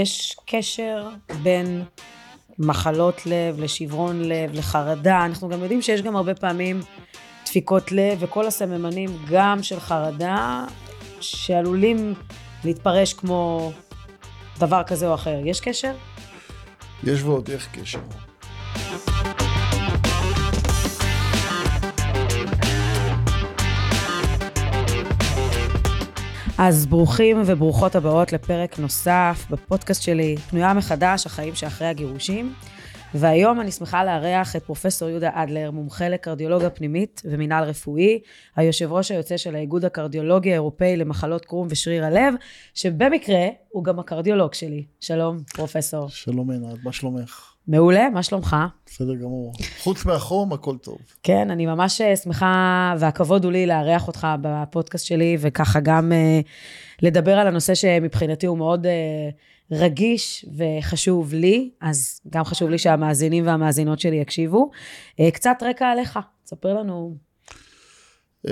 יש קשר בין מחלות לב לשברון לב, לחרדה. אנחנו גם יודעים שיש גם הרבה פעמים דפיקות לב וכל הסממנים גם של חרדה שעלולים להתפרש כמו דבר כזה או אחר. יש קשר? יש ועוד איך קשר. אז ברוכים וברוכות הבאות לפרק נוסף בפודקאסט שלי, פנויה מחדש, החיים שאחרי הגירושים. והיום אני שמחה לארח את פרופסור יהודה אדלר, מומחה לקרדיולוגיה פנימית ומינהל רפואי, היושב ראש היוצא של האיגוד הקרדיולוגי האירופאי למחלות קרום ושריר הלב, שבמקרה הוא גם הקרדיולוג שלי. שלום, פרופסור. שלום עינת, מה שלומך? מעולה, מה שלומך? בסדר גמור. חוץ מהחום, הכל טוב. כן, אני ממש אה, שמחה, והכבוד הוא לי לארח אותך בפודקאסט שלי, וככה גם uh, לדבר על הנושא שמבחינתי הוא מאוד uh, רגיש וחשוב לי, אז גם חשוב לי שהמאזינים והמאזינות שלי יקשיבו. Uh, קצת רקע עליך, תספר לנו. Um,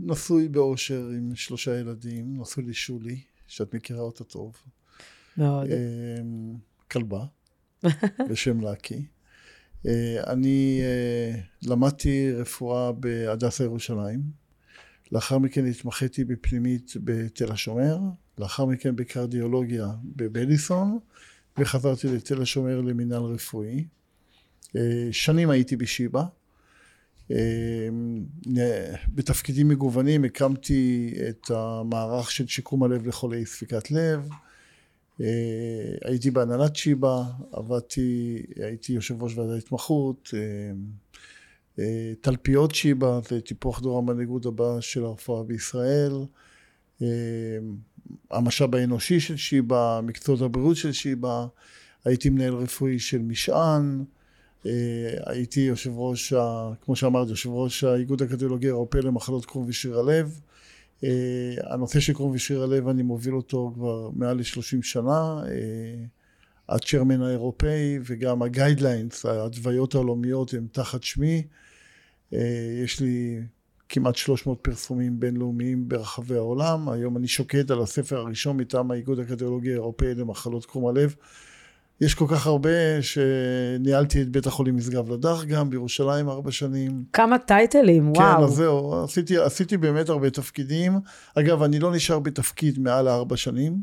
נשוי באושר עם שלושה ילדים, נשוי לשולי, שאת מכירה אותה טוב. מאוד. Um, כלבה. בשם לקי. אה, אני אה, למדתי רפואה בהדסה ירושלים, לאחר מכן התמחיתי בפנימית בתל השומר, לאחר מכן בקרדיולוגיה בבליסון, וחזרתי לתל השומר למינהל רפואי. אה, שנים הייתי בשיבא. בתפקידים מגוונים הקמתי את המערך של שיקום הלב לחולי ספיקת לב, הייתי בהנהלת שיבא, עבדתי, הייתי יושב ראש ועדת התמחות, אה, אה, תלפיות שיבא, זה טיפוח דור המנהיגות הבא של הרפואה בישראל, המשאב האנושי של שיבא, מקצועות הבריאות של שיבא, הייתי מנהל רפואי של משען, הייתי יושב ראש, כמו שאמרת, יושב ראש האיגוד הקרדיולוגי האירופאי למחלות קרום ושריר הלב, אה, הנושא של קרום ושריר הלב אני מוביל אותו כבר מעל ל-30 שנה, אה, הצ'רמן האירופאי וגם הגיידליינס, ההתוויות העולמיות הם תחת שמי, אה, יש לי כמעט 300 פרסומים בינלאומיים ברחבי העולם, היום אני שוקד על הספר הראשון מטעם האיגוד הקרדיולוגי האירופאי למחלות קרום הלב יש כל כך הרבה שניהלתי את בית החולים משגב לדח גם בירושלים ארבע שנים. כמה טייטלים, כן, וואו. כן, אז זהו, עשיתי, עשיתי באמת הרבה תפקידים. אגב, אני לא נשאר בתפקיד מעל ארבע שנים,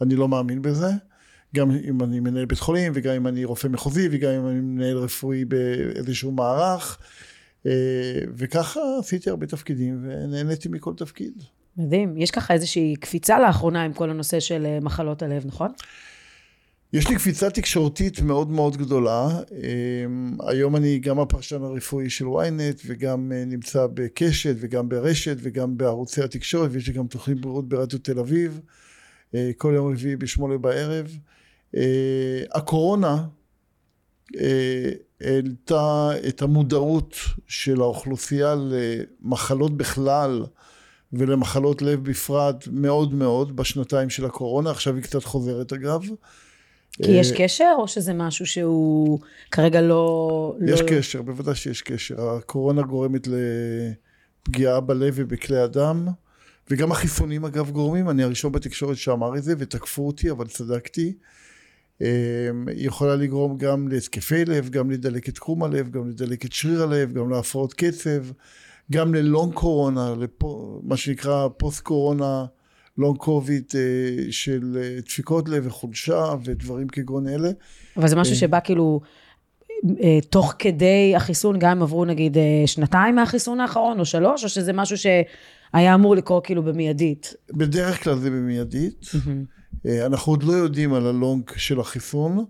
אני לא מאמין בזה. גם אם אני מנהל בית חולים, וגם אם אני רופא מחוזי, וגם אם אני מנהל רפואי באיזשהו מערך. אה, וככה עשיתי הרבה תפקידים, ונהניתי מכל תפקיד. מדהים. יש ככה איזושהי קפיצה לאחרונה עם כל הנושא של אה, מחלות הלב, נכון? יש לי קפיצה תקשורתית מאוד מאוד גדולה. אמ, היום אני גם הפרשן הרפואי של ynet וגם אה, נמצא בקשת וגם ברשת וגם בערוצי התקשורת ויש לי גם תוכנית בריאות ברדיו תל אביב אה, כל יום רביעי בשמונה בערב. אה, הקורונה העלתה את המודעות של האוכלוסייה למחלות בכלל ולמחלות לב בפרט מאוד מאוד בשנתיים של הקורונה, עכשיו היא קצת חוזרת אגב. כי יש קשר, או שזה משהו שהוא כרגע לא... יש לא... קשר, בוודאי שיש קשר. הקורונה גורמת לפגיעה בלב ובכלי הדם, וגם החיסונים אגב גורמים. אני הראשון בתקשורת שאמר את זה, ותקפו אותי, אבל צדקתי. היא יכולה לגרום גם להתקפי לב, גם לדלקת קרום הלב, גם לדלקת שריר הלב, גם להפרעות קצב, גם ללונג קורונה, לפו, מה שנקרא פוסט קורונה. לונג קוביד אה, של אה, דפיקות לב וחולשה ודברים כגון אלה. אבל זה משהו אה, שבא כאילו תוך כדי החיסון, גם אם עברו נגיד שנתיים מהחיסון האחרון או שלוש, או שזה משהו שהיה אמור לקרות כאילו במיידית? בדרך כלל זה במיידית. אנחנו עוד לא יודעים על הלונג של החיסון.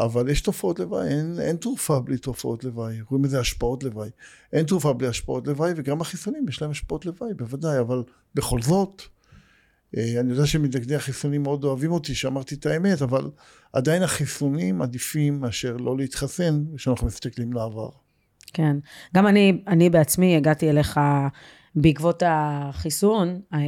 אבל יש תופעות לוואי, אין, אין תרופה בלי תופעות לוואי, רואים לזה השפעות לוואי. אין תרופה בלי השפעות לוואי, וגם החיסונים יש להם השפעות לוואי, בוודאי, אבל בכל זאת, אני יודע שמתנגדי החיסונים מאוד אוהבים אותי שאמרתי את האמת, אבל עדיין החיסונים עדיפים מאשר לא להתחסן כשאנחנו מסתכלים לעבר. כן. גם אני, אני בעצמי הגעתי אליך בעקבות החיסון, אה,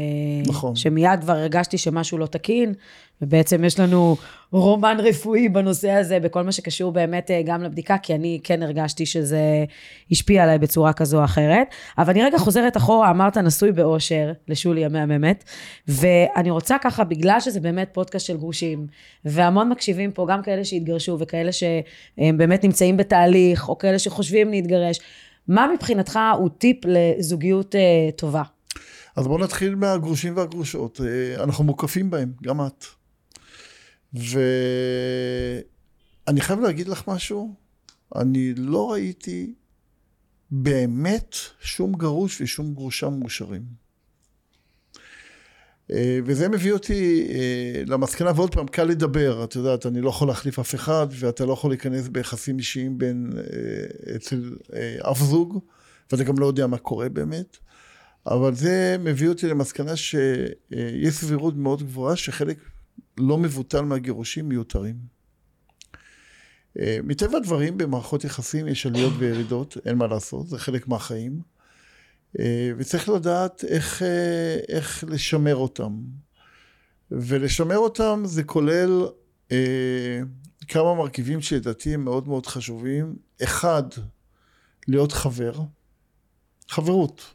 נכון. שמיד כבר הרגשתי שמשהו לא תקין, ובעצם יש לנו רומן רפואי בנושא הזה, בכל מה שקשור באמת אה, גם לבדיקה, כי אני כן הרגשתי שזה השפיע עליי בצורה כזו או אחרת. אבל אני רגע חוזרת אחורה, אמרת נשוי באושר, לשולי המהממת, ואני רוצה ככה, בגלל שזה באמת פודקאסט של גרושים, והמון מקשיבים פה, גם כאלה שהתגרשו וכאלה שהם באמת נמצאים בתהליך, או כאלה שחושבים להתגרש, מה מבחינתך הוא טיפ לזוגיות אה, טובה? אז בואו נתחיל מהגרושים והגרושות. אה, אנחנו מוקפים בהם, גם את. ואני חייב להגיד לך משהו, אני לא ראיתי באמת שום גרוש ושום גרושה מאושרים. אה, וזה מביא אותי אה, למסקנה, ועוד פעם, קל לדבר, את יודעת, אני לא יכול להחליף אף אחד, ואתה לא יכול להיכנס ביחסים אישיים בין, אה, אצל אף זוג, ואתה גם לא יודע מה קורה באמת. אבל זה מביא אותי למסקנה שיש סבירות מאוד גבוהה שחלק לא מבוטל מהגירושים מיותרים. מטבע הדברים במערכות יחסים יש עליות וירידות, אין מה לעשות, זה חלק מהחיים. אה, וצריך לדעת איך, אה, איך לשמר אותם. ולשמר אותם זה כולל אה, כמה מרכיבים שלדעתי הם מאוד מאוד חשובים. אחד, להיות חבר, חברות.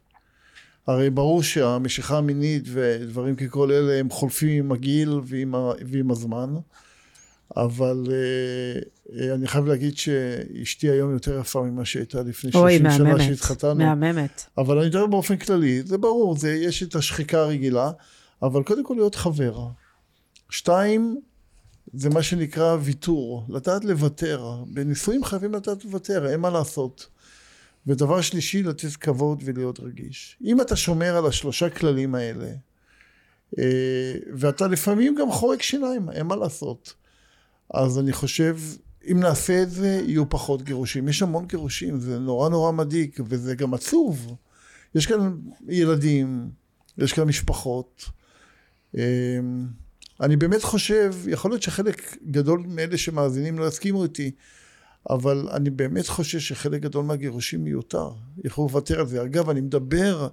הרי ברור שהמשיכה המינית ודברים ככל אלה הם חולפים עם הגיל ועם, ועם הזמן. אבל uh, אני חייב להגיד שאשתי היום יותר יפה ממה שהייתה לפני 30 שנה שהתחתנו. מהממת. אבל אני מדבר באופן כללי, זה ברור, זה, יש את השחיקה הרגילה, אבל קודם כל להיות חבר. שתיים, זה מה שנקרא ויתור, לדעת לוותר. בנישואים חייבים לדעת לוותר, אין מה לעשות. ודבר שלישי, לתת כבוד ולהיות רגיש. אם אתה שומר על השלושה כללים האלה, אה, ואתה לפעמים גם חורק שיניים, אין מה לעשות. אז אני חושב, אם נעשה את זה, יהיו פחות גירושים. יש המון גירושים, זה נורא נורא מדאיג, וזה גם עצוב. יש כאן ילדים, יש כאן משפחות. אמ, אני באמת חושב, יכול להיות שחלק גדול מאלה שמאזינים לא יסכימו איתי, אבל אני באמת חושב שחלק גדול מהגירושים מיותר. יכולו לוותר על זה. אגב, אני מדבר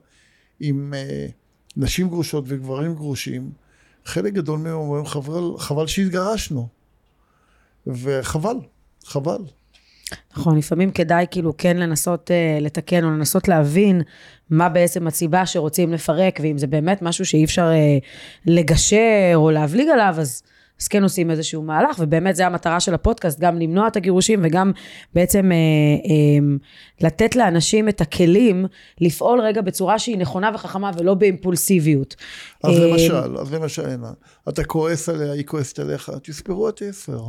עם uh, נשים גרושות וגברים גרושים, חלק גדול מהם אומרים, חבל, חבל שהתגרשנו. וחבל, חבל. נכון, לפעמים כדאי כאילו כן לנסות uh, לתקן או לנסות להבין מה בעצם הסיבה שרוצים לפרק, ואם זה באמת משהו שאי אפשר uh, לגשר או להבליג עליו, אז, אז כן עושים איזשהו מהלך, ובאמת זה המטרה של הפודקאסט, גם למנוע את הגירושים וגם בעצם uh, uh, לתת לאנשים את הכלים לפעול רגע בצורה שהיא נכונה וחכמה ולא באימפולסיביות. אז למשל, אז למשל, אתה כועס עליה, היא כועסת עליך, תספרו את עשר.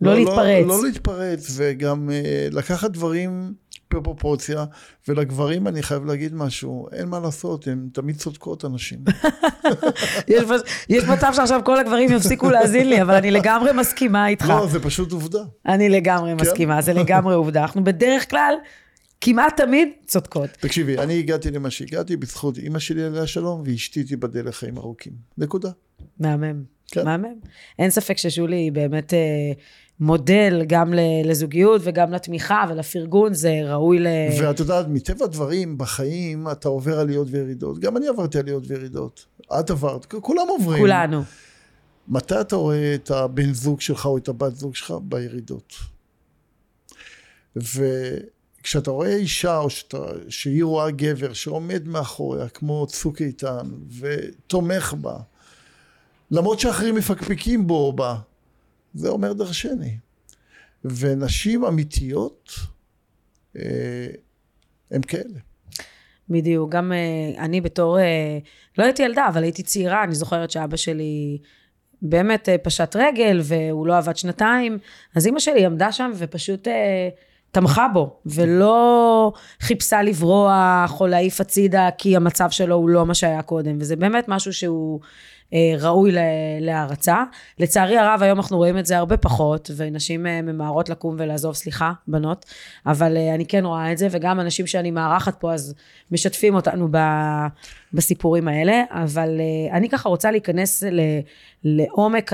לא, לא להתפרץ. לא, לא להתפרץ, וגם uh, לקחת דברים בפרופורציה, ולגברים אני חייב להגיד משהו, אין מה לעשות, הן תמיד צודקות אנשים. יש, יש מצב שעכשיו כל הגברים יפסיקו להאזין לי, אבל אני לגמרי מסכימה איתך. לא, זה פשוט עובדה. אני לגמרי כן? מסכימה, זה לגמרי עובדה. אנחנו בדרך כלל... כמעט תמיד צודקות. תקשיבי, אני הגעתי למה שהגעתי בזכות אימא שלי עליה שלום, ואשתי תיבדל לחיים ארוכים. נקודה. מהמם. כן. מהמם. אין ספק ששולי היא באמת אה, מודל גם לזוגיות וגם לתמיכה ולפרגון, זה ראוי ל... ואת יודעת, מטבע הדברים בחיים אתה עובר עליות וירידות. גם אני עברתי עליות וירידות. את עברת, כולם עוברים. כולנו. מתי אתה רואה את הבן זוג שלך או את הבת זוג שלך? בירידות. וכשאתה רואה אישה או שאתה, שהיא רואה גבר שעומד מאחוריה כמו צוק איתן ותומך בה, למרות שאחרים מפקפקים בו או בה, זה אומר דרשני. ונשים אמיתיות אה, הם כאלה. בדיוק, גם אה, אני בתור, אה, לא הייתי ילדה, אבל הייתי צעירה, אני זוכרת שאבא שלי באמת פשט רגל, והוא לא עבד שנתיים, אז אימא שלי עמדה שם ופשוט תמכה בו, ולא חיפשה לברוח או להעיף הצידה, כי המצב שלו הוא לא מה שהיה קודם, וזה באמת משהו שהוא אה, ראוי להערצה. לצערי הרב, היום אנחנו רואים את זה הרבה פחות, ונשים אה, ממהרות לקום ולעזוב, סליחה, בנות, אבל אה, אני כן רואה את זה, וגם אנשים שאני מארחת פה, אז משתפים אותנו ב, בסיפורים האלה, אבל אני ככה רוצה להיכנס ל, לעומק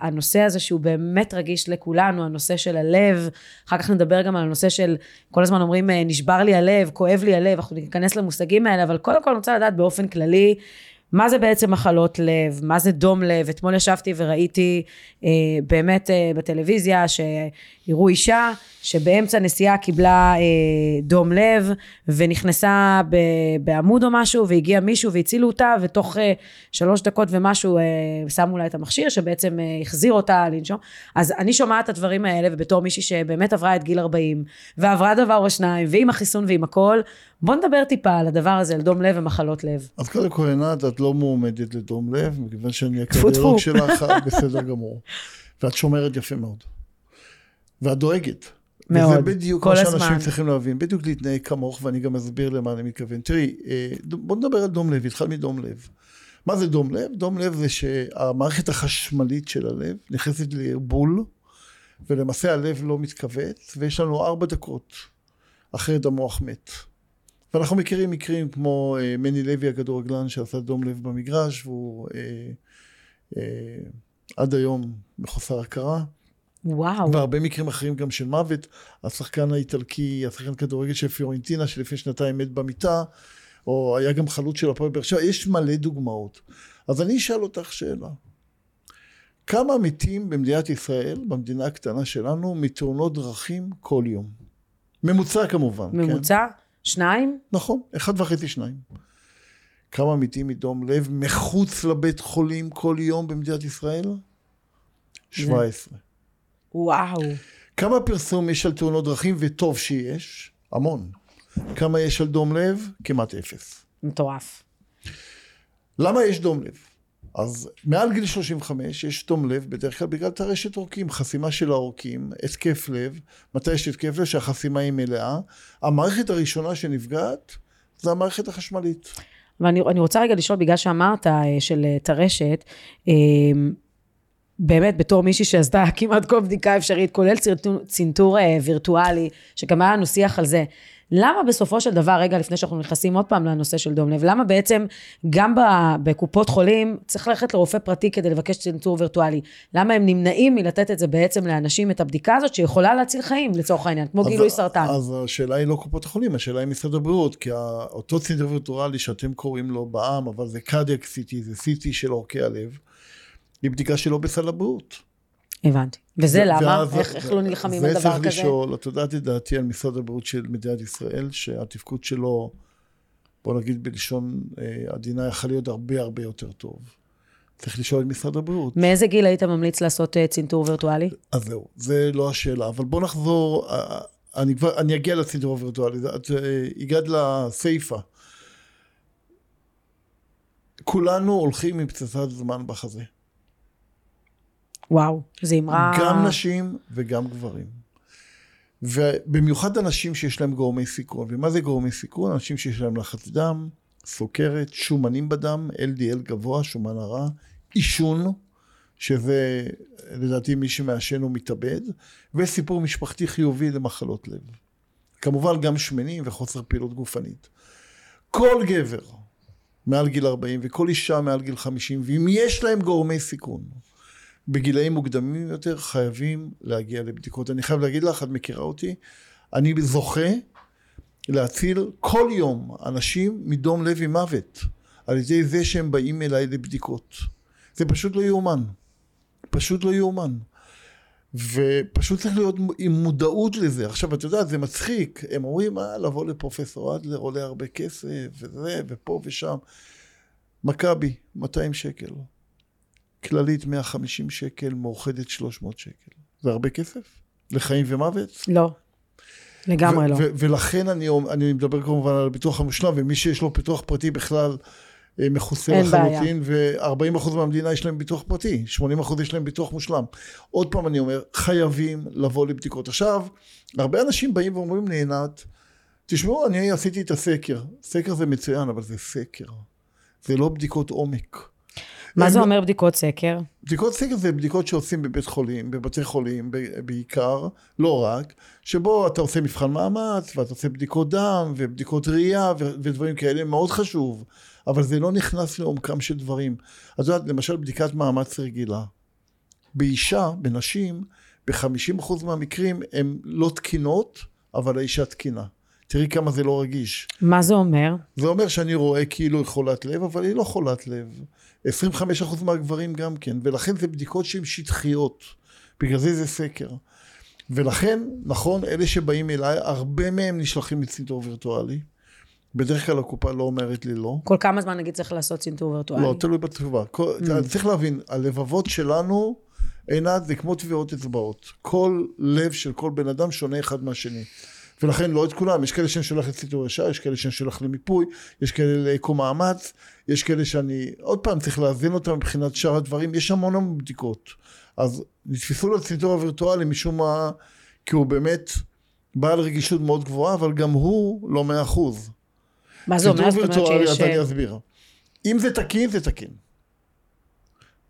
הנושא הזה, שהוא באמת רגיש לכולנו, הנושא של הלב, אחר כך נדבר גם על הנושא של, כל הזמן אומרים, נשבר לי הלב, כואב לי הלב, אנחנו ניכנס למושגים האלה, אבל קודם כל אני רוצה לדעת באופן כללי, מה זה בעצם מחלות לב, מה זה דום לב. אתמול ישבתי וראיתי אה, באמת אה, בטלוויזיה שהראו אישה שבאמצע נסיעה קיבלה אה, דום לב ונכנסה ב, בעמוד או משהו והגיע מישהו והצילו אותה ותוך אה, שלוש דקות ומשהו אה, שמו לה את המכשיר שבעצם אה, החזיר אותה לנשום. אז אני שומעת את הדברים האלה ובתור מישהי שבאמת עברה את גיל 40 ועברה דבר או שניים ועם החיסון ועם הכל, בוא נדבר טיפה על הדבר הזה, על דום לב ומחלות לב. אז קודם כל עינת, את לא מועמדת לדום לב, מכיוון שאני הקרדיולוג שלך, בסדר גמור. ואת שומרת יפה מאוד. ואת דואגת. מאוד, וזה בדיוק מה שאנשים צריכים להבין, בדיוק להתנהג כמוך, ואני גם אסביר למה אני מתכוון. תראי, אה, בוא נדבר על דום לב, התחל מדום לב. מה זה דום לב? דום לב זה שהמערכת החשמלית של הלב נכנסת לערבול, ולמעשה הלב לא מתכווץ, ויש לנו ארבע דקות אחרת המוח מת. ואנחנו מכירים מקרים כמו אה, מני לוי הכדורגלן שעשה דום לב במגרש, והוא אה, אה, עד היום מחוסר הכרה. וואו. והרבה מקרים אחרים גם של מוות. השחקן האיטלקי, השחקן כדורגל של פיורנטינה, שלפני שנתיים מת במיטה, או היה גם חלוץ של הפועל באר שבע, יש מלא דוגמאות. אז אני אשאל אותך שאלה. כמה מתים במדינת ישראל, במדינה הקטנה שלנו, מתאונות דרכים כל יום? ממוצע כמובן, ממוצע? כן? ממוצע? שניים? נכון, אחד וחצי שניים. כמה מתים מדום לב מחוץ לבית חולים כל יום במדינת ישראל? 17. וואו. כמה פרסום יש על תאונות דרכים, וטוב שיש, המון. כמה יש על דום לב? כמעט אפס. מטורף. למה יש דום לב? אז מעל גיל 35 יש דום לב בדרך כלל בגלל טרשת עורקים, חסימה של העורקים, התקף לב, מתי יש התקף לב שהחסימה היא מלאה, המערכת הראשונה שנפגעת זה המערכת החשמלית. ואני רוצה רגע לשאול, בגלל שאמרת אה, של אה, טרשת, אה, באמת בתור מישהי שעשתה כמעט כל בדיקה אפשרית, כולל צנתור וירטואלי, שגם היה לנו שיח על זה. למה בסופו של דבר, רגע לפני שאנחנו נכנסים עוד פעם לנושא של דום לב, למה בעצם גם בקופות חולים צריך ללכת לרופא פרטי כדי לבקש צנתור וירטואלי? למה הם נמנעים מלתת את זה בעצם לאנשים, את הבדיקה הזאת, שיכולה להציל חיים לצורך העניין, כמו גילוי סרטן? אז השאלה היא לא קופות החולים, השאלה היא משרד הבריאות, כי אותו צנתור וירטואלי שאתם קוראים לו בעם, אבל זה קאדיאק סיטי, זה סיטי של עורקי הלב, היא בדיקה שלא בסל הבריאות. הבנתי. וזה למה? איך, איך לא נלחמים על דבר כזה? זה צריך לשאול, את יודעת את דעתי על משרד הבריאות של מדינת ישראל, שהתפקוד שלו, בוא נגיד בלשון אה, עדינה, יכול להיות הרבה הרבה יותר טוב. צריך לשאול את משרד הבריאות. מאיזה גיל היית ממליץ לעשות אה, צנתור וירטואלי? אז זהו, זה לא השאלה. אבל בוא נחזור, אה, אני כבר, אני אגיע לצנתור הווירטואלי. את הגעת לסיפה. כולנו הולכים עם פצצת זמן בחזה. וואו, זו אמרה... גם נשים וגם גברים. ובמיוחד אנשים שיש להם גורמי סיכון. ומה זה גורמי סיכון? אנשים שיש להם לחץ דם, סוכרת, שומנים בדם, LDL גבוה, שומן הרע, עישון, שזה לדעתי מי שמעשן הוא מתאבד, וסיפור משפחתי חיובי למחלות לב. כמובן גם שמנים וחוסר פעילות גופנית. כל גבר מעל גיל 40 וכל אישה מעל גיל 50, ואם יש להם גורמי סיכון, בגילאים מוקדמים יותר חייבים להגיע לבדיקות. אני חייב להגיד לך, את מכירה אותי, אני זוכה להציל כל יום אנשים מדום לב מוות על ידי זה שהם באים אליי לבדיקות. זה פשוט לא יאומן. פשוט לא יאומן. ופשוט צריך להיות עם מודעות לזה. עכשיו, את יודעת, זה מצחיק. הם אומרים, אה, לבוא לפרופסור אדלר עולה הרבה כסף, וזה, ופה ושם. מכבי, 200 שקל. כללית 150 שקל, מאוחדת 300 שקל. זה הרבה כסף? לחיים ומוות? לא. לגמרי לא. ולכן אני, אני מדבר כמובן על הביטוח המושלם, ומי שיש לו ביטוח פרטי בכלל אה, מכוסה לחלוטין, ו-40% מהמדינה יש להם ביטוח פרטי, 80% יש להם ביטוח מושלם. עוד פעם אני אומר, חייבים לבוא לבדיקות. עכשיו, הרבה אנשים באים ואומרים לי, עינת, תשמעו, אני עשיתי את הסקר. סקר זה מצוין, אבל זה סקר. זה לא בדיקות עומק. מה זה אומר בדיקות סקר? בדיקות סקר זה בדיקות שעושים בבית חולים, בבתי חולים בעיקר, לא רק, שבו אתה עושה מבחן מאמץ, ואתה עושה בדיקות דם, ובדיקות ראייה, ו- ודברים כאלה, מאוד חשוב, אבל זה לא נכנס לעומקם של דברים. אז יודעת, למשל בדיקת מאמץ רגילה, באישה, בנשים, ב-50% מהמקרים הן לא תקינות, אבל האישה תקינה. תראי כמה זה לא רגיש. מה זה אומר? זה אומר שאני רואה כאילו היא חולת לב, אבל היא לא חולת לב. 25% מהגברים גם כן, ולכן זה בדיקות שהן שטחיות. בגלל זה זה סקר. ולכן, נכון, אלה שבאים אליי, הרבה מהם נשלחים לצנתור וירטואלי. בדרך כלל הקופה לא אומרת לי לא. כל כמה זמן נגיד צריך לעשות צנתור וירטואלי? לא, תלוי בתשובה. Mm. צריך להבין, הלבבות שלנו, עינת, זה כמו טביעות אצבעות. כל לב של כל בן אדם שונה אחד מהשני. ולכן לא את כולם, יש כאלה שאני שולח לציטור ישר, יש כאלה שאני שולח למיפוי, יש כאלה לאקו מאמץ, יש כאלה שאני, עוד פעם, צריך לאזן אותם מבחינת שאר הדברים, יש המון המון בדיקות. אז נתפסו לציטור הווירטואלי משום מה, כי הוא באמת בעל רגישות מאוד גבוהה, אבל גם הוא לא מאה אחוז. מה זה אומר? זאת אומרת שיש... אז אני אסביר. אם זה תקין, זה תקין.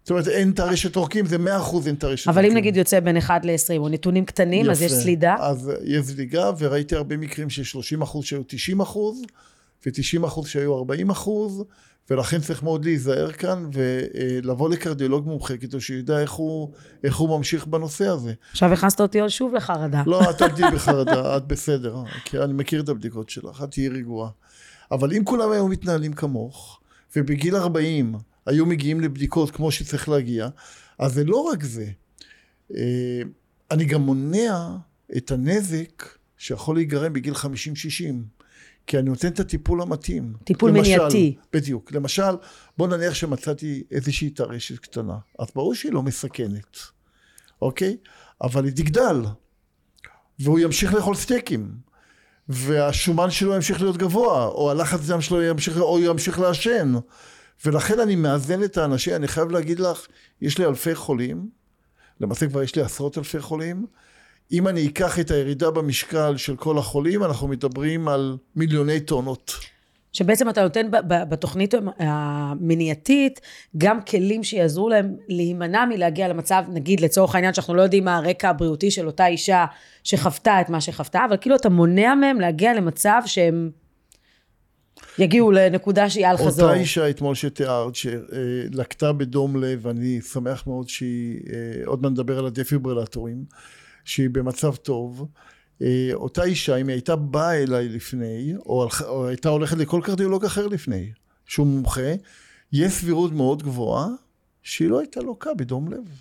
זאת אומרת, אין טרשת עורקים, זה מאה אחוז אין טרשת אבל עורקים. אם נגיד יוצא בין 1 ל-20, או נתונים קטנים, אז יש. סלידה? אז יש זליגה, וראיתי הרבה מקרים של 30 אחוז שהיו 90 אחוז, ו-90 אחוז שהיו 40 אחוז, ולכן צריך מאוד להיזהר כאן, ולבוא לקרדיולוג מומחה, כדי שידע איך הוא, איך הוא ממשיך בנושא הזה. עכשיו הכנסת אותי עוד שוב לחרדה. לא, את אל תהיי בחרדה, את בסדר, כי אני מכיר את הבדיקות שלך, את תהיי רגועה. אבל אם כולם היו מתנהלים כמוך, ובגיל 40 היו מגיעים לבדיקות כמו שצריך להגיע, אז זה לא רק זה. אה, אני גם מונע את הנזק שיכול להיגרם בגיל 50-60. כי אני נותן את הטיפול המתאים. טיפול למשל, מניעתי. בדיוק. למשל, בוא נניח שמצאתי איזושהי טרשת קטנה. אז ברור שהיא לא מסכנת, אוקיי? אבל היא תגדל, והוא ימשיך לאכול סטייקים, והשומן שלו ימשיך להיות גבוה, או הלחץ דם שלו ימשיך, או ימשיך לעשן. ולכן אני מאזן את האנשים, אני חייב להגיד לך, יש לי אלפי חולים, למעשה כבר יש לי עשרות אלפי חולים, אם אני אקח את הירידה במשקל של כל החולים, אנחנו מדברים על מיליוני טונות. שבעצם אתה נותן בתוכנית המניעתית גם כלים שיעזרו להם להימנע מלהגיע למצב, נגיד לצורך העניין שאנחנו לא יודעים מה הרקע הבריאותי של אותה אישה שחוותה את מה שחוותה, אבל כאילו אתה מונע מהם להגיע למצב שהם יגיעו לנקודה שהיא על חזור. אותה אישה אתמול שתיארת, שלקתה בדום לב, אני שמח מאוד שהיא, אה, עוד מעט נדבר על הדפיברילטורים, שהיא במצב טוב. אה, אותה אישה, אם היא הייתה באה אליי לפני, או, או הייתה הולכת לכל קרדיולוג אחר לפני, שהוא מומחה, יש סבירות מאוד גבוהה שהיא לא הייתה לוקה בדום לב.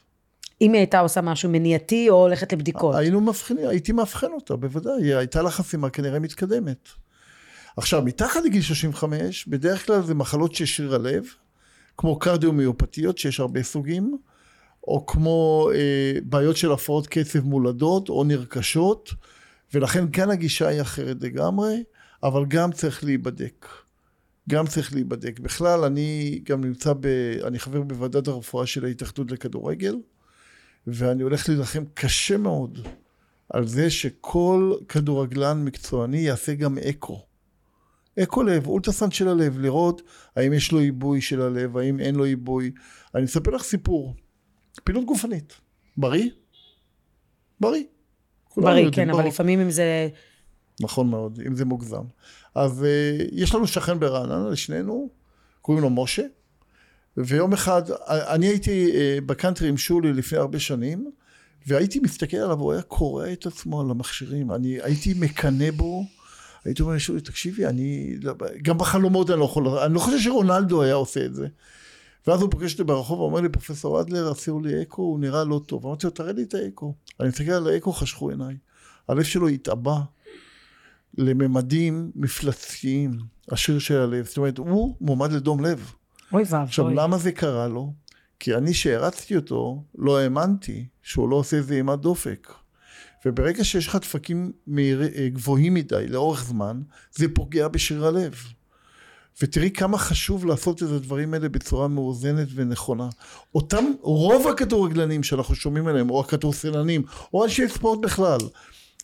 אם היא הייתה עושה משהו מניעתי או הולכת לבדיקות. היינו מבחינים, הייתי מאבחן אותה, בוודאי, היא הייתה לה חסימה כנראה מתקדמת. עכשיו, מתחת לגיל 35, בדרך כלל זה מחלות של שריר הלב, כמו קרדיומיופתיות, שיש הרבה סוגים, או כמו אה, בעיות של הפרעות קצב מולדות או נרכשות, ולכן כאן הגישה היא אחרת לגמרי, אבל גם צריך להיבדק. גם צריך להיבדק. בכלל, אני גם נמצא ב... אני חבר בוועדת הרפואה של ההתאחדות לכדורגל, ואני הולך להילחם קשה מאוד על זה שכל כדורגלן מקצועני יעשה גם אקו. אקו לב, אולטרסנט של הלב, לראות האם יש לו עיבוי של הלב, האם אין לו עיבוי. אני אספר לך סיפור. פעילות גופנית. בריא? בריא. בריא, כן, אבל ברור. לפעמים אם זה... נכון מאוד, אם זה מוגזם. אז uh, יש לנו שכן ברעננה, לשנינו, קוראים לו משה, ויום אחד, אני הייתי uh, בקאנטרי עם שולי לפני הרבה שנים, והייתי מסתכל עליו, הוא היה קורע את עצמו על המכשירים, אני הייתי מקנא בו, הייתי אומר לשולי, תקשיבי, אני, גם בחלומות אני לא יכול, אני לא חושב שרונלדו היה עושה את זה. ואז הוא פוגש אותי ברחוב ואומר לי, פרופסור אדלר, עשו לי אקו, הוא נראה לא טוב. אמרתי לו, תראה לי את האקו. אני מסתכל על האקו, חשכו עיניי. הלב שלו התעבה לממדים מפלצתיים, השיר של הלב. זאת אומרת, הוא מועמד לדום לב. אוי ואבוי. עכשיו, למה זה קרה לו? כי אני שהרצתי אותו, לא האמנתי שהוא לא עושה איזה אימת דופק. וברגע שיש לך דפקים מהיר, גבוהים מדי לאורך זמן, זה פוגע בשיר הלב. ותראי כמה חשוב לעשות את הדברים האלה בצורה מאוזנת ונכונה. אותם, רוב הכדורגלנים שאנחנו שומעים עליהם, או הכדורסלנים, או אנשי ספורט בכלל,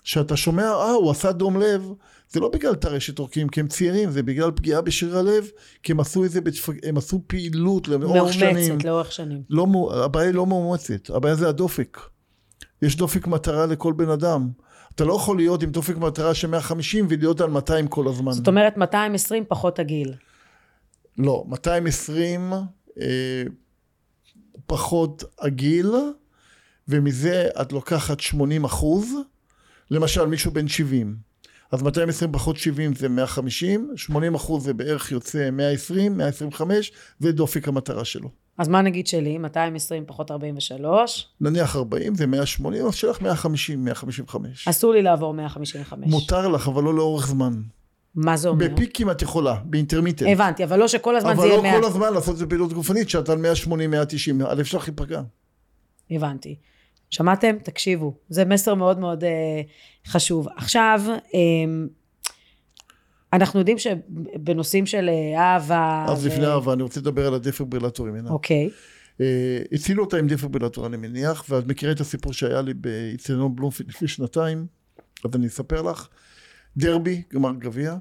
שאתה שומע, אה, הוא עשה דום לב, זה לא בגלל טרשת עורקים, כי הם צעירים, זה בגלל פגיעה בשריר הלב, כי הם עשו איזה, בתפ... הם עשו פעילות לאורך שנים. מאומצת לאורך שנים. לא, הבעיה היא לא מאומצת, הבעיה זה הדופק. יש דופק מטרה לכל בן אדם. אתה לא יכול להיות עם דופק מטרה של 150 ולהיות על 200 כל הזמן. זאת אומרת 220 פחות הגיל. לא, 220 אה, פחות הגיל, ומזה את לוקחת 80 אחוז, למשל מישהו בן 70. אז 220 פחות 70 זה 150, 80 אחוז זה בערך יוצא 120, 125, זה דופק המטרה שלו. אז מה נגיד שלי? 220 פחות 43? נניח 40 זה 180, אז שלך 150, 155. אסור לי לעבור 155. מותר לך, אבל לא לאורך זמן. מה זה אומר? בפיקים את יכולה, באינטרמיטנט. הבנתי, אבל לא שכל הזמן זה יהיה 100... אבל לא כל הזמן לעשות את זה פעילות גופנית, שאתה על 180, 190, הלב שלך ייפגע. הבנתי. שמעתם? תקשיבו. זה מסר מאוד מאוד אה, חשוב. עכשיו, אה, אנחנו יודעים שבנושאים של אה, אהבה... אז ו... לפני אהבה, אני רוצה לדבר על הדפיברילטורים. אוקיי. אה, הצילו אותה עם דפיברילטור, אני מניח, ואת מכירה את הסיפור שהיה לי באיצטדיון בלומפילד לפני שנתיים, אז אני אספר לך. דרבי, גמר גביע,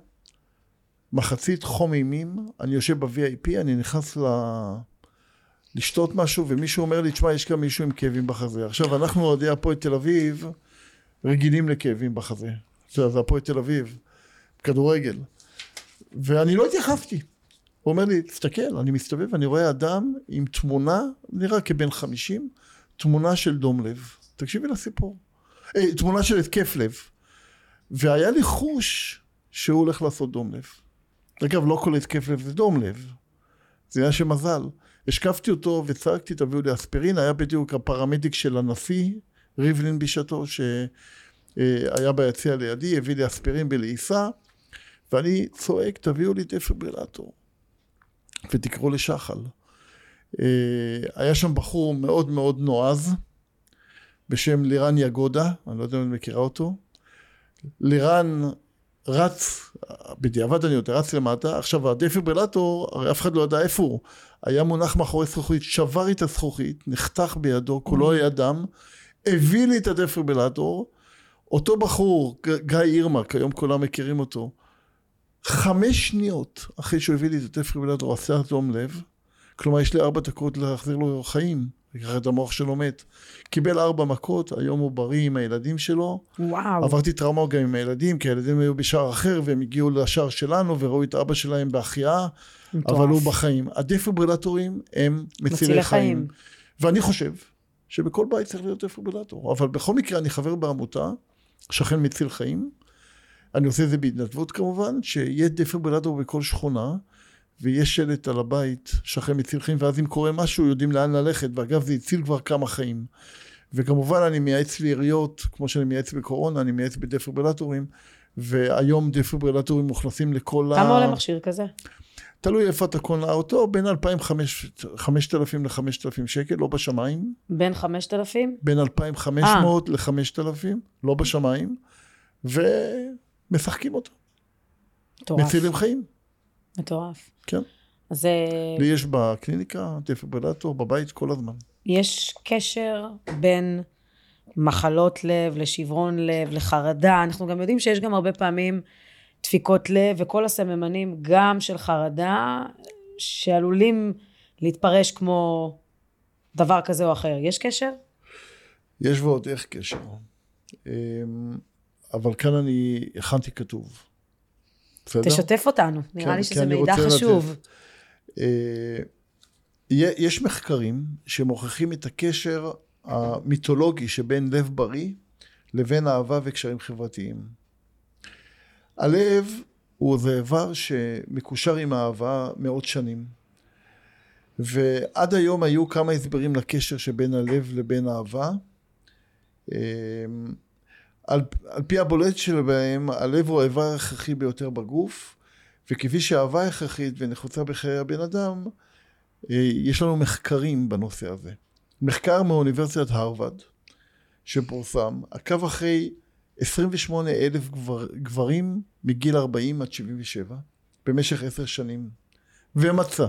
מחצית חום אימים, אני יושב ב-VIP, אני נכנס ל... לשתות משהו, ומישהו אומר לי, תשמע, יש כאן מישהו עם כאבים בחזה. עכשיו, אנחנו אוהדי הפועל תל אביב, רגילים לכאבים בחזה. זה הפועל תל אביב, כדורגל. ואני לא התייחסתי. הוא אומר לי, תסתכל, אני מסתובב, אני רואה אדם עם תמונה, נראה כבן חמישים, תמונה של דום לב. תקשיבי לסיפור. אה, תמונה של התקף לב. והיה לי חוש שהוא הולך לעשות דום לב. אגב, לא כל התקף לב זה דום לב. זה עניין של מזל. השקפתי אותו וצעקתי, תביאו לי אספירין, היה בדיוק הפרמדיק של הנשיא, ריבלין בשעתו, שהיה ביציע לידי, הביא לי אספירין בלעיסה, ואני צועק, תביאו לי דפיברילטור, ותקראו לשחל. היה שם בחור מאוד מאוד נועז, בשם לירן יגודה, אני לא יודע אם אני מכירה אותו. לירן רץ, בדיעבד אני יודע, רץ למטה, עכשיו הדפיברילטור, הרי אף אחד לא ידע איפה הוא, היה מונח מאחורי זכוכית, שבר את הזכוכית, נחתך בידו, כולו היה דם, הביא לי את הדפיברילטור, אותו בחור, גיא ירמק, היום כולם מכירים אותו, חמש שניות אחרי שהוא הביא לי את הדפיברילטור, עשה דום לב, כלומר יש לי ארבע דקות להחזיר לו חיים. את המוח שלו מת. קיבל ארבע מכות, היום הוא בריא עם הילדים שלו. וואו. עברתי טראומה גם עם הילדים, כי הילדים היו בשער אחר, והם הגיעו לשער שלנו, וראו את אבא שלהם בהחייאה, אבל הוא בחיים. הדפיברילטורים הם מצילי חיים. חיים. ואני חושב שבכל בית צריך להיות דפיברילטור. אבל בכל מקרה, אני חבר בעמותה, שכן מציל חיים. אני עושה את זה בהתנדבות כמובן, שיהיה דפיברילטור בכל שכונה. ויש שלט על הבית, שכן מציל חיים, ואז אם קורה משהו, יודעים לאן ללכת, ואגב, זה הציל כבר כמה חיים. וכמובן, אני מייעץ לעיריות, כמו שאני מייעץ בקורונה, אני מייעץ בדפיברילטורים, והיום דפיברילטורים מוכנסים לכל כמה ה... כמה עולה מכשיר כזה? תלוי איפה אתה קונה אותו, בין 2,500 ל-5,000 שקל, לא בשמיים. בין 5,000? בין 2,500 ל-5,000, לא בשמיים, ומשחקים אותו. מטורף. מצילים חיים. מטורף. כן. אז... לי יש בקליניקה דפיברילטור בבית כל הזמן. יש קשר בין מחלות לב לשברון לב, לחרדה. אנחנו גם יודעים שיש גם הרבה פעמים דפיקות לב וכל הסממנים גם של חרדה, שעלולים להתפרש כמו דבר כזה או אחר. יש קשר? יש ועוד איך קשר. אבל כאן אני הכנתי כתוב. בסדר? תשתף אותנו, נראה כן, לי שזה מידע חשוב. אה, יש מחקרים שמוכיחים את הקשר המיתולוגי שבין לב בריא לבין אהבה וקשרים חברתיים. הלב הוא איזה איבר שמקושר עם אהבה מאות שנים. ועד היום היו כמה הסברים לקשר שבין הלב לבין אהבה. על, על פי הבולט שלהם, הלב הוא האיבר ההכרחי ביותר בגוף, וכפי שאהבה הכרחית ונחוצה בחיי הבן אדם, אה, יש לנו מחקרים בנושא הזה. מחקר מאוניברסיטת הרווארד, שפורסם, עקב אחרי 28 אלף גבר, גברים מגיל 40 עד 77 במשך עשר שנים, ומצא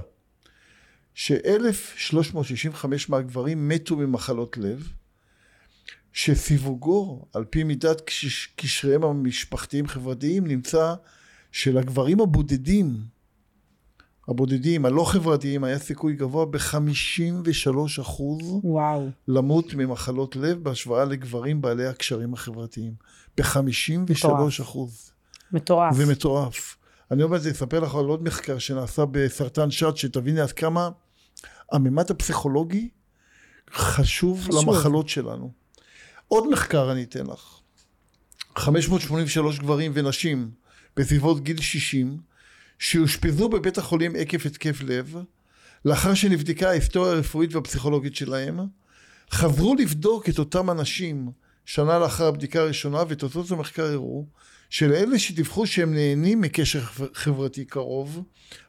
ש-1,365 מהגברים מתו ממחלות לב, שסיווגו על פי מידת קשריהם המשפחתיים חברתיים נמצא שלגברים הבודדים הבודדים הלא חברתיים היה סיכוי גבוה ב-53 אחוז למות ממחלות לב בהשוואה לגברים בעלי הקשרים החברתיים. ב-53 אחוז. מטורף. ומטורף. אני אומר לספר לך על עוד מחקר שנעשה בסרטן שד שתביני עד כמה הממד הפסיכולוגי חשוב, חשוב. למחלות שלנו עוד מחקר אני אתן לך. 583 גברים ונשים בסביבות גיל 60 שאושפזו בבית החולים עקב התקף לב לאחר שנבדקה ההיסטוריה הרפואית והפסיכולוגית שלהם חזרו לבדוק את אותם אנשים שנה לאחר הבדיקה הראשונה ותוצאות המחקר הראו שלאלה שדיווחו שהם נהנים מקשר חברתי קרוב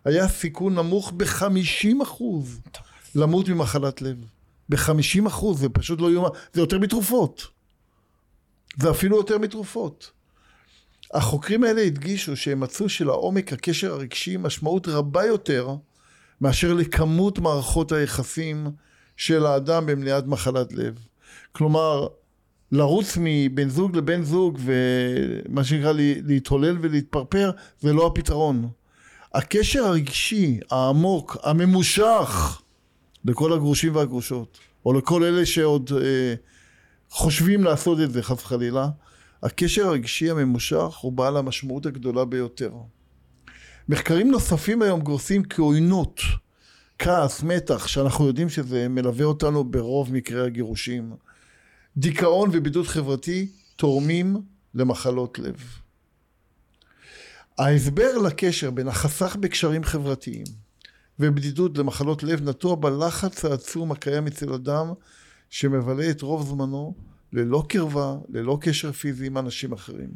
היה סיכון נמוך בחמישים אחוז למות ממחלת לב בחמישים אחוז זה פשוט לא יאומן זה יותר מתרופות זה אפילו יותר מתרופות החוקרים האלה הדגישו שהם מצאו שלעומק הקשר הרגשי משמעות רבה יותר מאשר לכמות מערכות היחסים של האדם במניעת מחלת לב. כלומר, לרוץ מבן זוג לבן זוג ומה שנקרא להתהולל ולהתפרפר זה לא הפתרון. הקשר הרגשי, העמוק, הממושך לכל הגרושים והגרושות, או לכל אלה שעוד אה, חושבים לעשות את זה חס וחלילה, הקשר הרגשי הממושך הוא בעל המשמעות הגדולה ביותר. מחקרים נוספים היום גורסים כעוינות, כעס, מתח, שאנחנו יודעים שזה מלווה אותנו ברוב מקרי הגירושים. דיכאון ובידוד חברתי תורמים למחלות לב. ההסבר לקשר בין החסך בקשרים חברתיים ובדידות למחלות לב נטוע בלחץ העצום הקיים אצל אדם שמבלה את רוב זמנו ללא קרבה, ללא קשר פיזי עם אנשים אחרים.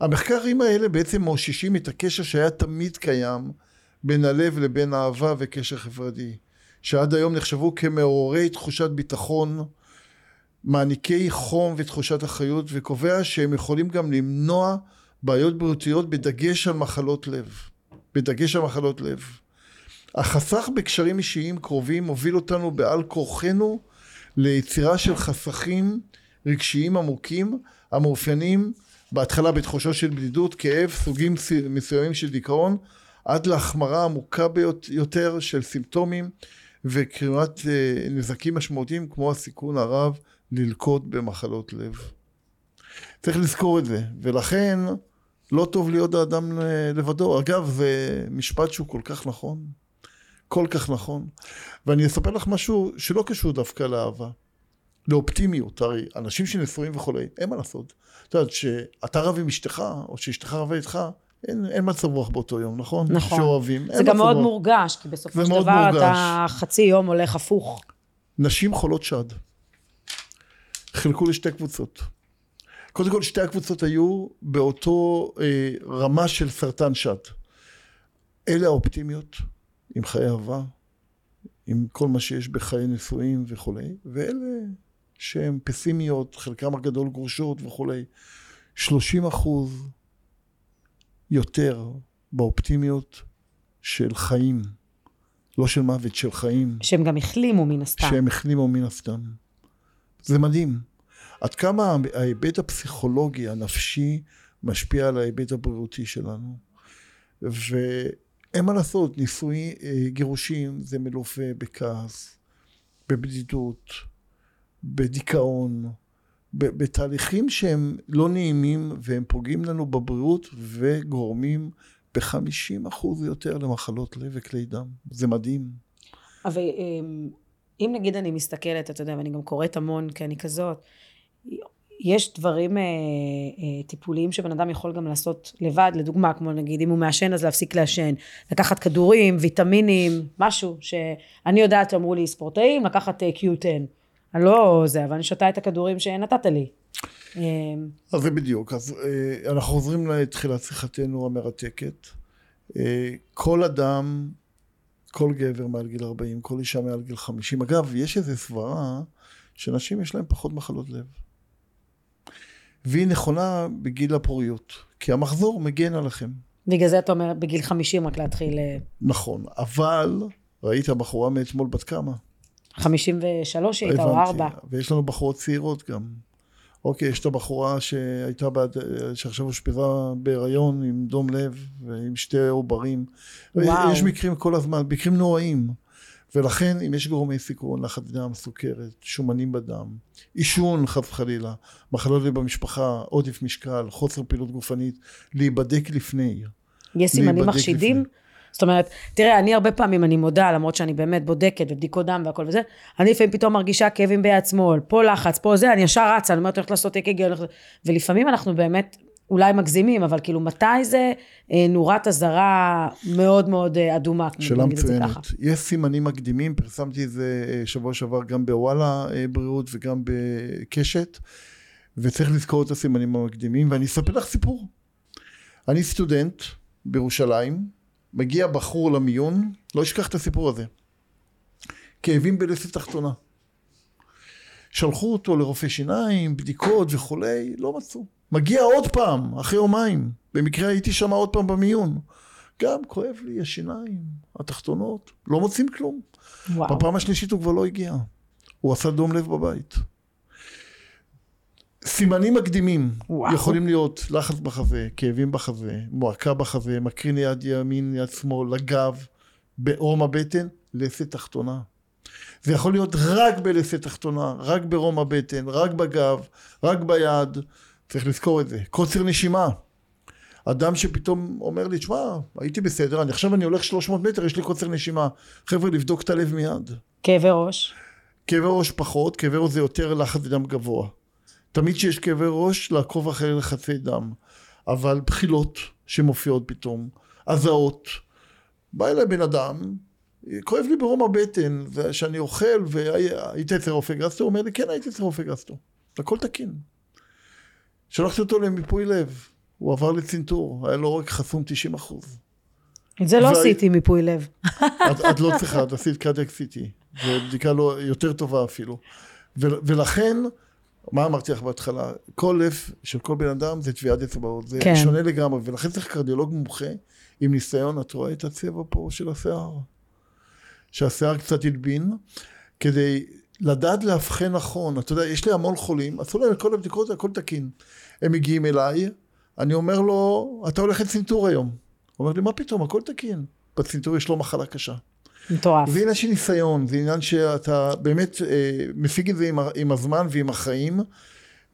המחקרים האלה בעצם מאוששים את הקשר שהיה תמיד קיים בין הלב לבין אהבה וקשר חברתי, שעד היום נחשבו כמעוררי תחושת ביטחון, מעניקי חום ותחושת אחריות, וקובע שהם יכולים גם למנוע בעיות בריאותיות בדגש על מחלות לב. בדגש על מחלות לב. החסך בקשרים אישיים קרובים מוביל אותנו בעל כורחנו ליצירה של חסכים רגשיים עמוקים המאופיינים בהתחלה בתחושות של בדידות, כאב, סוגים מסוימים של דיכאון, עד להחמרה עמוקה ביותר של סימפטומים וקרימת אה, נזקים משמעותיים כמו הסיכון הרב ללקות במחלות לב. צריך לזכור את זה, ולכן לא טוב להיות האדם לבדו. אגב, זה משפט שהוא כל כך נכון. כל כך נכון. ואני אספר לך משהו שלא קשור דווקא לאהבה, לאופטימיות. הרי אנשים שנשואים וכולי, אין מה לעשות. את יודעת, שאתה רב עם אשתך, או שאשתך רבה איתך, אין, אין מצב רוח באותו יום, נכון? נכון. שאוהבים. זה גם מאוד רוח. מורגש, כי בסופו של דבר מורגש. אתה חצי יום הולך הפוך. נשים חולות שד. חילקו לשתי קבוצות. קודם כל, שתי הקבוצות היו באותו אה, רמה של סרטן שד. אלה האופטימיות, עם חיי אהבה, עם כל מה שיש בחיי נישואים וכולי, ואלה שהן פסימיות, חלקם הגדול גרושות וכולי. 30 אחוז יותר באופטימיות של חיים, לא של מוות, של חיים. שהם גם החלימו מן הסתם. שהם החלימו מן הסתם. זה מדהים. עד כמה ההיבט הפסיכולוגי, הנפשי, משפיע על ההיבט הבריאותי שלנו. ו... אין מה לעשות, נישואי אה, גירושים זה מלווה בכעס, בבדידות, בדיכאון, בתהליכים שהם לא נעימים והם פוגעים לנו בבריאות וגורמים בחמישים אחוז יותר למחלות לב וכלי דם. זה מדהים. אבל אמ, אם נגיד אני מסתכלת, אתה יודע, ואני גם קוראת המון כי אני כזאת, יש דברים אה, אה, טיפוליים שבן אדם יכול גם לעשות לבד, לדוגמה, כמו נגיד אם הוא מעשן אז להפסיק לעשן, לקחת כדורים, ויטמינים, משהו שאני יודעת, אמרו לי ספורטאים, לקחת אה, Q10. אני לא זה, אבל אני שותה את הכדורים שנתת לי. אה, אז זה בדיוק, אז אה, אנחנו חוזרים לתחילת שיחתנו המרתקת. אה, כל אדם, כל גבר מעל גיל 40, כל אישה מעל גיל 50, אגב, יש איזו סברה שנשים יש להן פחות מחלות לב. והיא נכונה בגיל הפוריות, כי המחזור מגן עליכם. בגלל זה אתה אומר בגיל 50 רק להתחיל... אה, נכון, אבל ראית בחורה מאתמול בת כמה? 53 היא הייתה או 4. ויש לנו בחורות צעירות גם. אוקיי, יש את הבחורה שהייתה, בעד, שעכשיו אושפזה בהיריון עם דום לב ועם שתי עוברים. וואו. יש מקרים כל הזמן, מקרים נוראים. ולכן אם יש גורמי סיכון, לחץ דם, סוכרת, שומנים בדם, עישון חס וחלילה, מחלות לב במשפחה, עודף משקל, חוסר פעילות גופנית, להיבדק לפני. יש סימנים מחשידים? לפני. זאת אומרת, תראה, אני הרבה פעמים, אני מודה, למרות שאני באמת בודקת ובדיקות דם והכל וזה, אני לפעמים פתאום מרגישה כאבים ביד שמאל, פה לחץ, פה זה, אני ישר רצה, אני אומרת, הולכת לעשות אק"ג, ולפעמים אנחנו באמת אולי מגזימים, אבל כאילו, מתי זה אה, נורת אזהרה מאוד מאוד אה, אדומה, שאלה מצוינת. יש סימנים מקדימים, פרסמתי את זה אה, שבוע שעבר גם בוואלה בריאות וגם בקשת, וצריך לזכור את הסימנים המקדימים, ואני אספר לך סיפור. אני סטודנט בירושלים, מגיע בחור למיון, לא אשכח את הסיפור הזה. כאבים בלסת תחתונה. שלחו אותו לרופא שיניים, בדיקות וכולי, לא מצאו. מגיע עוד פעם, אחרי יומיים. במקרה הייתי שם עוד פעם במיון. גם כואב לי השיניים, התחתונות, לא מוצאים כלום. וואו. בפעם השלישית הוא כבר לא הגיע. הוא עשה דום לב בבית. סימנים מקדימים וואו. יכולים להיות לחץ בחזה, כאבים בחזה, מועקה בחזה, מקרין יד ימין, יד שמאל, לגב, בעורם הבטן, לסת תחתונה. זה יכול להיות רק בלסת תחתונה, רק ברום הבטן, רק בגב, רק ביד, צריך לזכור את זה. קוצר נשימה. אדם שפתאום אומר לי, תשמע, הייתי בסדר, אני עכשיו אני הולך 300 מטר, יש לי קוצר נשימה. חבר'ה, לבדוק את הלב מיד. כאבי ראש. כאבי ראש פחות, כאבי ראש זה יותר לחץ דם גבוה. תמיד כשיש כאבי ראש, לעקוב אחרי לחצי דם. אבל בחילות שמופיעות פתאום, הזעות. בא אליי בן אדם, כואב לי ברום הבטן, שאני אוכל, והיית אצל רופא גסטו? הוא אומר לי, כן, הייתי אצל רופא גסטו. הכל תקין. שלחתי אותו למיפוי לב, הוא עבר לצנתור, היה לו רק חסום 90 אחוז. את זה לא והי- עשיתי מיפוי לב. את, את לא צריכה, את עשית קאדק סיטי, זו בדיקה לא, יותר טובה אפילו. ו, ולכן, מה אמרתי לך בהתחלה? כל לב של כל בן אדם זה טביעת אצבעות, זה. כן. שונה לגמרי, ולכן צריך קרדיולוג מומחה עם ניסיון, את רואה את הצבע פה של השיער? שהשיער קצת הלבין, כדי לדעת לאבחן נכון. אתה יודע, יש לי המון חולים, עשו להם את כל הבדיקות, הכל תקין. הם מגיעים אליי, אני אומר לו, אתה הולך לצנתור היום. הוא אומר לי, מה פתאום, הכל תקין. בצנתור יש לו מחלה קשה. מטורף. זה עניין של ניסיון, זה עניין שאתה באמת אה, מפיג את זה עם, עם הזמן ועם החיים,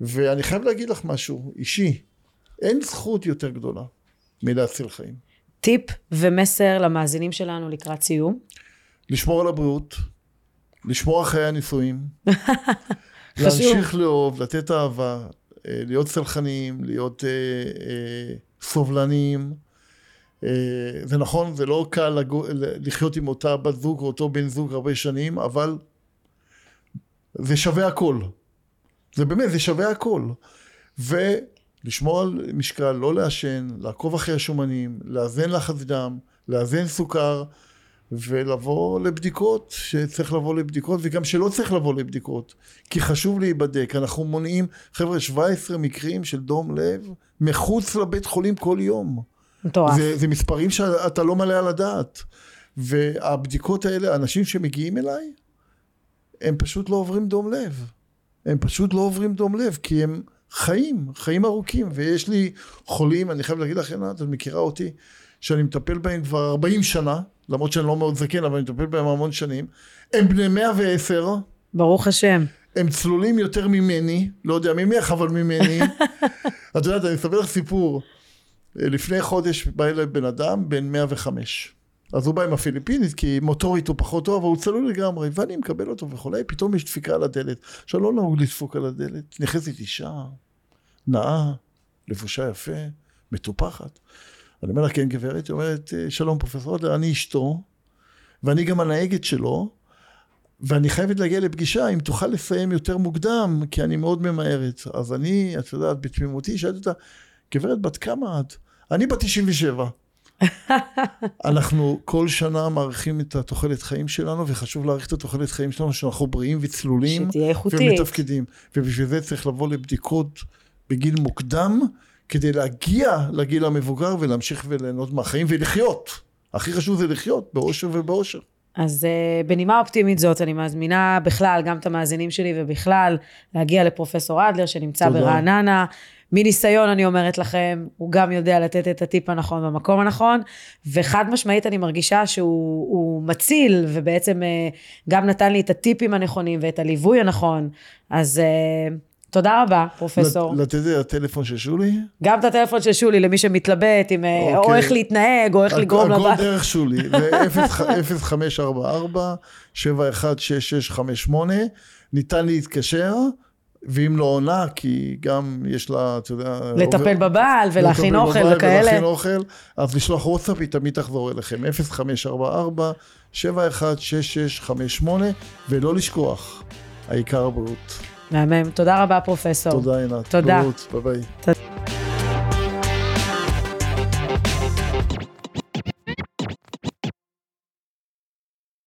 ואני חייב להגיד לך משהו אישי, אין זכות יותר גדולה מלהציל חיים. טיפ ומסר למאזינים שלנו לקראת סיום. לשמור על הבריאות, לשמור על חיי הנישואים. להמשיך לאהוב, לתת אהבה, אה, להיות סלחניים, להיות אה, אה, סובלניים. אה, זה נכון, זה לא קל לגו, לחיות עם אותה בת זוג או אותו בן זוג הרבה שנים, אבל זה שווה הכל. זה באמת, זה שווה הכל. ולשמור על משקל, לא לעשן, לעקוב אחרי השומנים, לאזן לחץ דם, לאזן סוכר, ולבוא לבדיקות, שצריך לבוא לבדיקות, וגם שלא צריך לבוא לבדיקות, כי חשוב להיבדק. אנחנו מונעים, חבר'ה, 17 מקרים של דום לב מחוץ לבית חולים כל יום. מטורף. זה, זה מספרים שאתה לא מעלה על הדעת. והבדיקות האלה, אנשים שמגיעים אליי, הם פשוט לא עוברים דום לב. הם פשוט לא עוברים דום לב, כי הם חיים, חיים ארוכים. ויש לי חולים, אני חייב להגיד לך, עינת, את מכירה אותי, שאני מטפל בהם כבר 40 שנה, למרות שאני לא מאוד זקן, אבל אני מטפל בהם המון שנים. הם בני 110, ברוך השם. הם צלולים יותר ממני, לא יודע ממך, אבל ממני. את יודעת, אני אספר לך סיפור. לפני חודש בא אליי בן אדם בן 105. אז הוא בא עם הפיליפינית, כי מוטורית הוא פחות טוב, אבל הוא צלול לגמרי, ואני מקבל אותו וכולי, פתאום יש דפיקה על הדלת. עכשיו לא נהוג לדפוק על הדלת, נכנסת אישה, נאה, לבושה יפה, מטופחת. אני אומר לה, כן גברת, היא אומרת, שלום פרופסור, אדלר, אני אשתו, ואני גם הנהגת שלו, ואני חייבת להגיע לפגישה, אם תוכל לסיים יותר מוקדם, כי אני מאוד ממהרת. אז אני, את יודעת, בתמימותי, שאלתי אותה, גברת, בת כמה את? אני בת 97. אנחנו כל שנה מאריכים את התוחלת חיים שלנו, וחשוב להאריך את התוחלת חיים שלנו, שאנחנו בריאים וצלולים. שתהיה איכותית. ומתפקדים. ובשביל זה צריך לבוא לבדיקות בגיל מוקדם, כדי להגיע לגיל המבוגר ולהמשיך וליהנות מהחיים ולחיות. הכי חשוב זה לחיות, באושר ובאושר. אז uh, בנימה אופטימית זאת, אני מזמינה בכלל, גם את המאזינים שלי ובכלל, להגיע לפרופסור אדלר שנמצא תודה. ברעננה. מניסיון אני אומרת לכם, הוא גם יודע לתת את הטיפ הנכון במקום הנכון, וחד משמעית אני מרגישה שהוא מציל, ובעצם uh, גם נתן לי את הטיפים הנכונים ואת הליווי הנכון. אז uh, תודה רבה, פרופסור. לתת את הטלפון של שולי? גם את הטלפון של שולי, למי שמתלבט, עם, אוקיי. או איך להתנהג, או איך לגרום לבת. הכל דרך שולי, ו-0544-716658, ניתן להתקשר. ואם לא עונה, כי גם יש לה, אתה יודע... לטפל עובר, בבעל ולהכין אוכל בבעל וכאלה. ולהכין אוכל, אז לשלוח וואטסאפ, היא תמיד תחזור אליכם. 0544-716658, ולא לשכוח, העיקר הבריאות. מהמם. תודה רבה, פרופסור. תודה, עינת. תודה. ביי ביי.